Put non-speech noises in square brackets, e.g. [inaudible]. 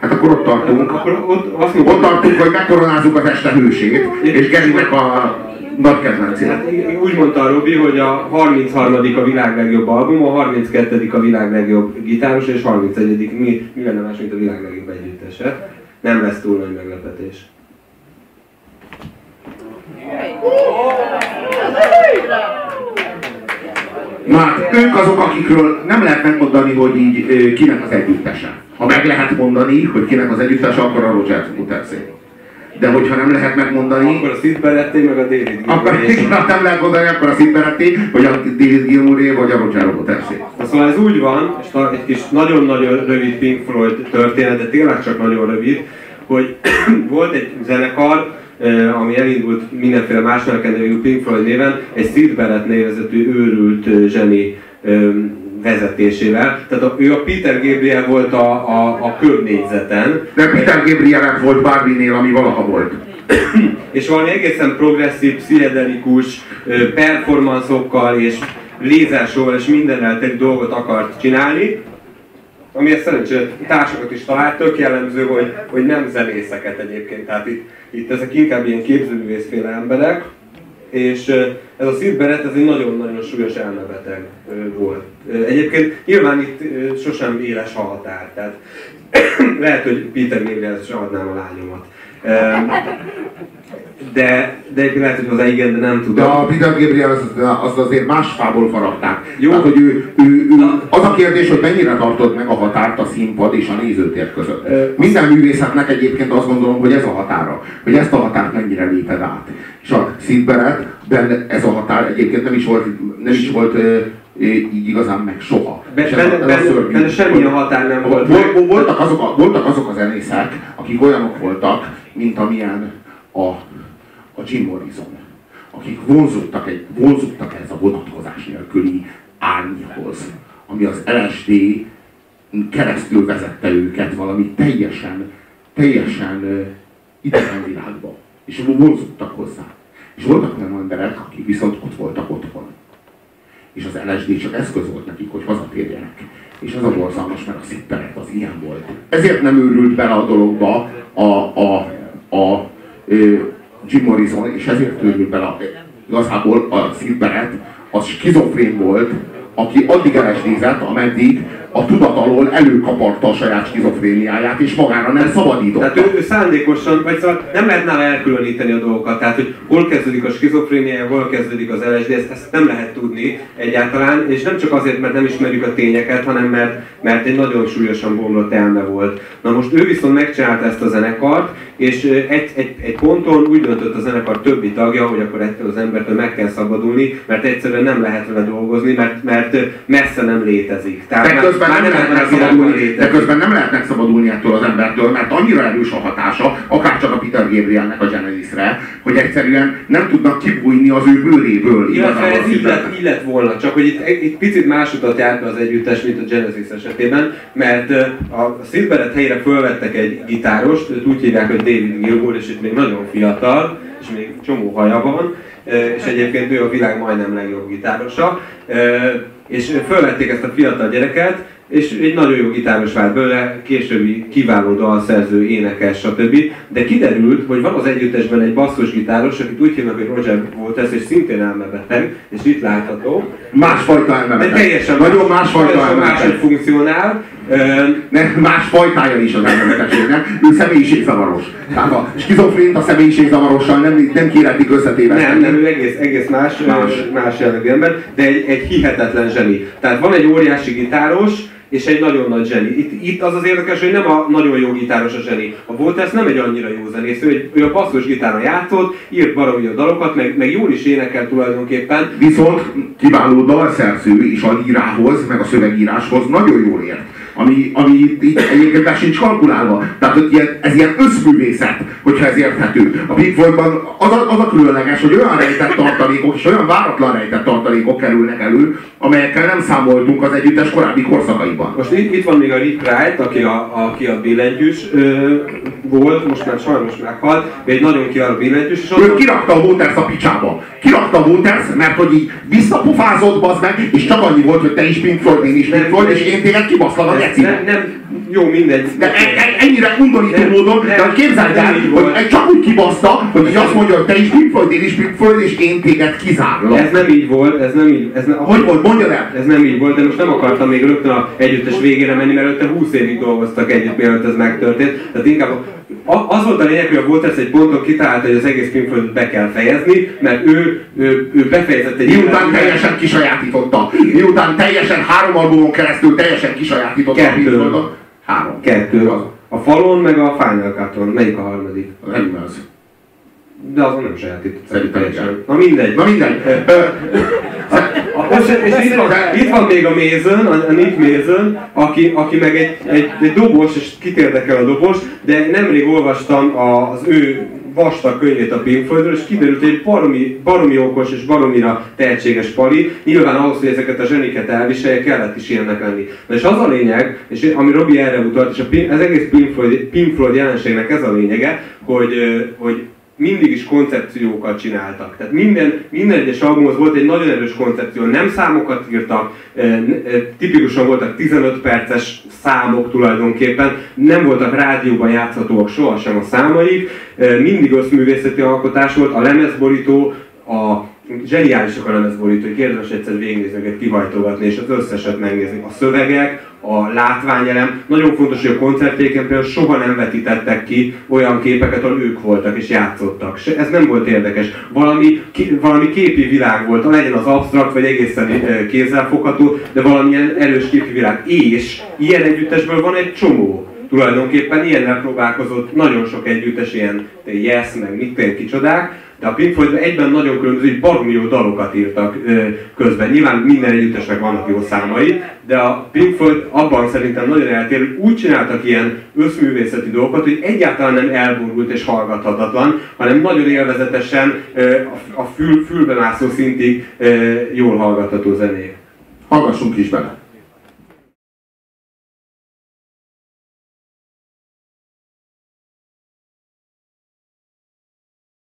Hát akkor ott tartunk. Akkor ott, azt Ott mondom, tartunk, hogy megkoronázzuk az este hősét, és Gerinek a nagy kedvencét. Hát úgy mondta a Robi, hogy a 33. a világ legjobb album, a 32. a világ legjobb gitáros, és 31. mi, mi lenne más, mint a világ legjobb együttese. Nem lesz túl nagy meglepetés. Na hát ők azok, akikről nem lehet megmondani, hogy így kinek az együttese. Ha meg lehet mondani, hogy kinek az együttese, akkor a Roger Watersé. De hogyha nem lehet megmondani, Akkor a Sid Barretté, meg a David akkor Gilmour. igen, ha nem lehet mondani, akkor a Sid Barretté, vagy a David Gilmouré, vagy a Roger. Na, Szóval ez úgy van, és egy kis nagyon-nagyon rövid Pink Floyd történet, de tényleg csak nagyon rövid, hogy [clears throat] volt egy zenekar, ami elindult mindenféle más nevű Pink Floyd néven, egy Sid Barrett őrült zseni vezetésével. Tehát a, ő a Peter Gabriel volt a, a, a körnégyzeten, De Peter Gabriel volt bárminél, ami valaha volt. és valami egészen progresszív, pszichedelikus performanszokkal és lézersóval és mindennel teli dolgot akart csinálni, amihez szerencsére társakat is talált, tök jellemző, hogy, hogy nem zenészeket egyébként, tehát itt, itt ezek inkább ilyen képzőművészféle emberek, és ez a Sid ez egy nagyon-nagyon súlyos elmebeteg volt. Egyébként nyilván itt sosem éles a határ, tehát [clears throat] lehet, hogy Peter is adnám a lányomat. De, de egyébként lehet, hogy az igen, de nem De tudom. a Peter Gabriel az, az azért más fából faragták. Jó. Tehát, hogy ő, ő, ő, az a kérdés, hogy mennyire tartod meg a határt a színpad és a nézőtér között. Ö, Minden művészetnek egyébként azt gondolom, hogy ez a határa. Hogy ezt a határt mennyire léped át. És a Barrettben ez a határ egyébként nem is volt, nem is volt így igazán meg soha. Be- Benne, benne, benne semmilyen határ nem volt. Vol- vol- Voltak azok, a, voltak azok a zenészek, akik olyanok voltak, mint amilyen a, a Jim Morrison, akik vonzottak, egy, vonzottak ez a vonatkozás nélküli árnyhoz, ami az LSD keresztül vezette őket valami teljesen, teljesen idegen világba. És vonzottak hozzá. És voltak olyan emberek, akik viszont ott voltak otthon. És az LSD csak eszköz volt nekik, hogy hazatérjenek. És ez a borzalmas, mert a szipperet az ilyen volt. Ezért nem őrült bele a dologba a, a, a, ö, Jim Morrison, és ezért őrült bele. Igazából a szipperet, az skizofrén volt, aki addig LSD-zett, ameddig a tudat alól előkaparta a saját skizofréniáját, és magára nem szabadította. Tehát ő, ő szándékosan, vagy szóval nem lehet nála elkülöníteni a dolgokat, tehát hogy hol kezdődik a skizofrénia, hol kezdődik az LSD, ezt, ezt nem lehet tudni egyáltalán, és nem csak azért, mert nem ismerjük a tényeket, hanem mert, mert egy nagyon súlyosan bomlott elme volt. Na most ő viszont megcsinálta ezt a zenekart, és egy, egy, egy ponton úgy döntött a zenekar többi tagja, hogy akkor ettől az embertől meg kell szabadulni, mert egyszerűen nem lehet vele dolgozni, mert, mert messze nem létezik. Tehát De már- közben, nem lehet ebben a világban megszabadulni, de közben nem lehet megszabadulni ettől az embertől, mert annyira erős a hatása, akár csak a Peter Gabrielnek a Genesisre, hogy egyszerűen nem tudnak kibújni az ő bőréből. Illetve igazából ez így lett, így lett volna, csak hogy itt, itt picit más utat járt az együttes, mint a Genesis esetében, mert a Sid Barrett helyére fölvettek egy gitárost, őt úgy hívják, hogy David Gilmour, és itt még nagyon fiatal, és még csomó haja van, és egyébként ő a világ majdnem legjobb gitárosa, és fölvették ezt a fiatal gyereket, és egy nagyon jó gitáros vált belőle, későbbi kiváló dalszerző, énekes, stb. De kiderült, hogy van az együttesben egy basszusgitáros, akit úgy hívnak, hogy Roger Waters, és szintén elmebeteg, és itt látható. Másfajta elmebeteg. teljesen Nagyon másfajta teljesen máshogy elmebeteg. funkcionál. Ö, Ne, más fajtája is az elmebetegségnek. Ő személyiségzavaros. Tehát a skizofrént a személyiségzavarossal nem, nem kéretik összetéveszteni. Nem, nem, ő egész, egész más, Más. más. más jellegű ember, de egy, egy hihetetlen zseni. Tehát van egy óriási gitáros, és egy nagyon nagy zseni. Itt, itt az az érdekes, hogy nem a nagyon jó gitáros a zseni. A Volters nem egy annyira jó zenész, ő, egy, ő a basszus gitáron játszott, írt baromi a dalokat, meg, meg jól is énekel tulajdonképpen, Viszont kiváló dalszerző is a lírához, meg a szövegíráshoz nagyon jól ért. Ami, ami itt egyébként be sincs kalkulálva. Tehát hogy ilyen, ez ilyen összművészet, hogyha ez érthető. A Big Four-ban az a, az a különleges, hogy olyan rejtett tartalékok és olyan váratlan rejtett tartalékok kerülnek elő, amelyekkel nem számoltunk az együttes korábbi korszakaiban. Most itt, itt van még a Rick Wright, aki a, aki a billentyűs ö, volt, most már sajnos meghalt, de egy nagyon kiváló billentyűs, és Ő kirakta a Waters a picsába. Kirakta a Waters, mert hogy így visszapofázott, bazd meg, és csak annyi volt, hogy te is Pink Floyd, én is Pink Floyd, és én téged kibaszlak a nem, nem, jó, mindegy. De e- e- ennyire undorító Nem, módon, de nem, hogy képzeld el, hogy csak úgy kibaszta, hogy így azt mondja, hogy te is Pink Floyd, én is Pink Floyd, és én téged kizárlak. Ez nem így volt, ez nem így, ez nem, Hogy volt, mondjad el? Ez nem így volt, de most nem akartam még rögtön a együttes végére menni, mert előtte 20 évig dolgoztak együtt, mielőtt ez megtörtént. Tehát inkább az volt a lényeg, hogy a Waters egy ponton kitalálta, hogy az egész Pink Floydot be kell fejezni, mert ő, ő, ő befejezett egy Miután életművet. teljesen kisajátította. Miután teljesen három albumon keresztül teljesen kisajátította a Kettő. Pink Floydot. Három. Kettő. Az. A falon meg a Final Cut-on. Melyik a harmadik? Nem az. De azon nem sajátított. Szerintem. Na mindegy. Na mindegy. [laughs] [laughs] Ö, És, itt, van, itt van még a Mason, a, a Nick Mason, aki, aki meg egy, egy, egy dobos, és kit érdekel a dobos, de nemrég olvastam az ő vastag könyvét a Pink Floydról, és kiderült, hogy egy baromi, baromi okos és baromira tehetséges pali. Nyilván ahhoz, hogy ezeket a zseniket elviselje, kellett is ilyennek lenni. Na és az a lényeg, és ami Robi erre utalt, és a, az egész Pink Floyd, Pink Floyd jelenségnek ez a lényege, hogy, hogy mindig is koncepciókat csináltak. Tehát minden, minden egyes albumhoz volt egy nagyon erős koncepció, nem számokat írtak, eh, eh, tipikusan voltak 15 perces számok tulajdonképpen, nem voltak rádióban játszhatóak sohasem a számaik, eh, mindig összművészeti alkotás volt, a lemezborító, a zseniálisak a lemezborítók, érdemes egyszer végignézni, őket kihajtogatni, és az összeset megnézni. A szövegek, a látványelem, nagyon fontos, hogy a koncertjéken például soha nem vetítettek ki olyan képeket, ahol ők voltak és játszottak. Se, ez nem volt érdekes. Valami, ki, valami képi világ volt, legyen az absztrakt, vagy egészen kézzelfogható, de valamilyen erős képi világ. És ilyen együttesből van egy csomó tulajdonképpen ilyennel próbálkozott nagyon sok együttes, ilyen Yes, meg mit kicsodák, de a Pink Floyd egyben nagyon különböző, hogy baromi jó dalokat írtak közben. Nyilván minden együttesnek vannak jó számai, de a Pink Floyd abban szerintem nagyon eltér, hogy úgy csináltak ilyen összművészeti dolgokat, hogy egyáltalán nem elborult és hallgathatatlan, hanem nagyon élvezetesen a, fül, fülbemászó szintig jól hallgatható zenék. Hallgassunk is bele.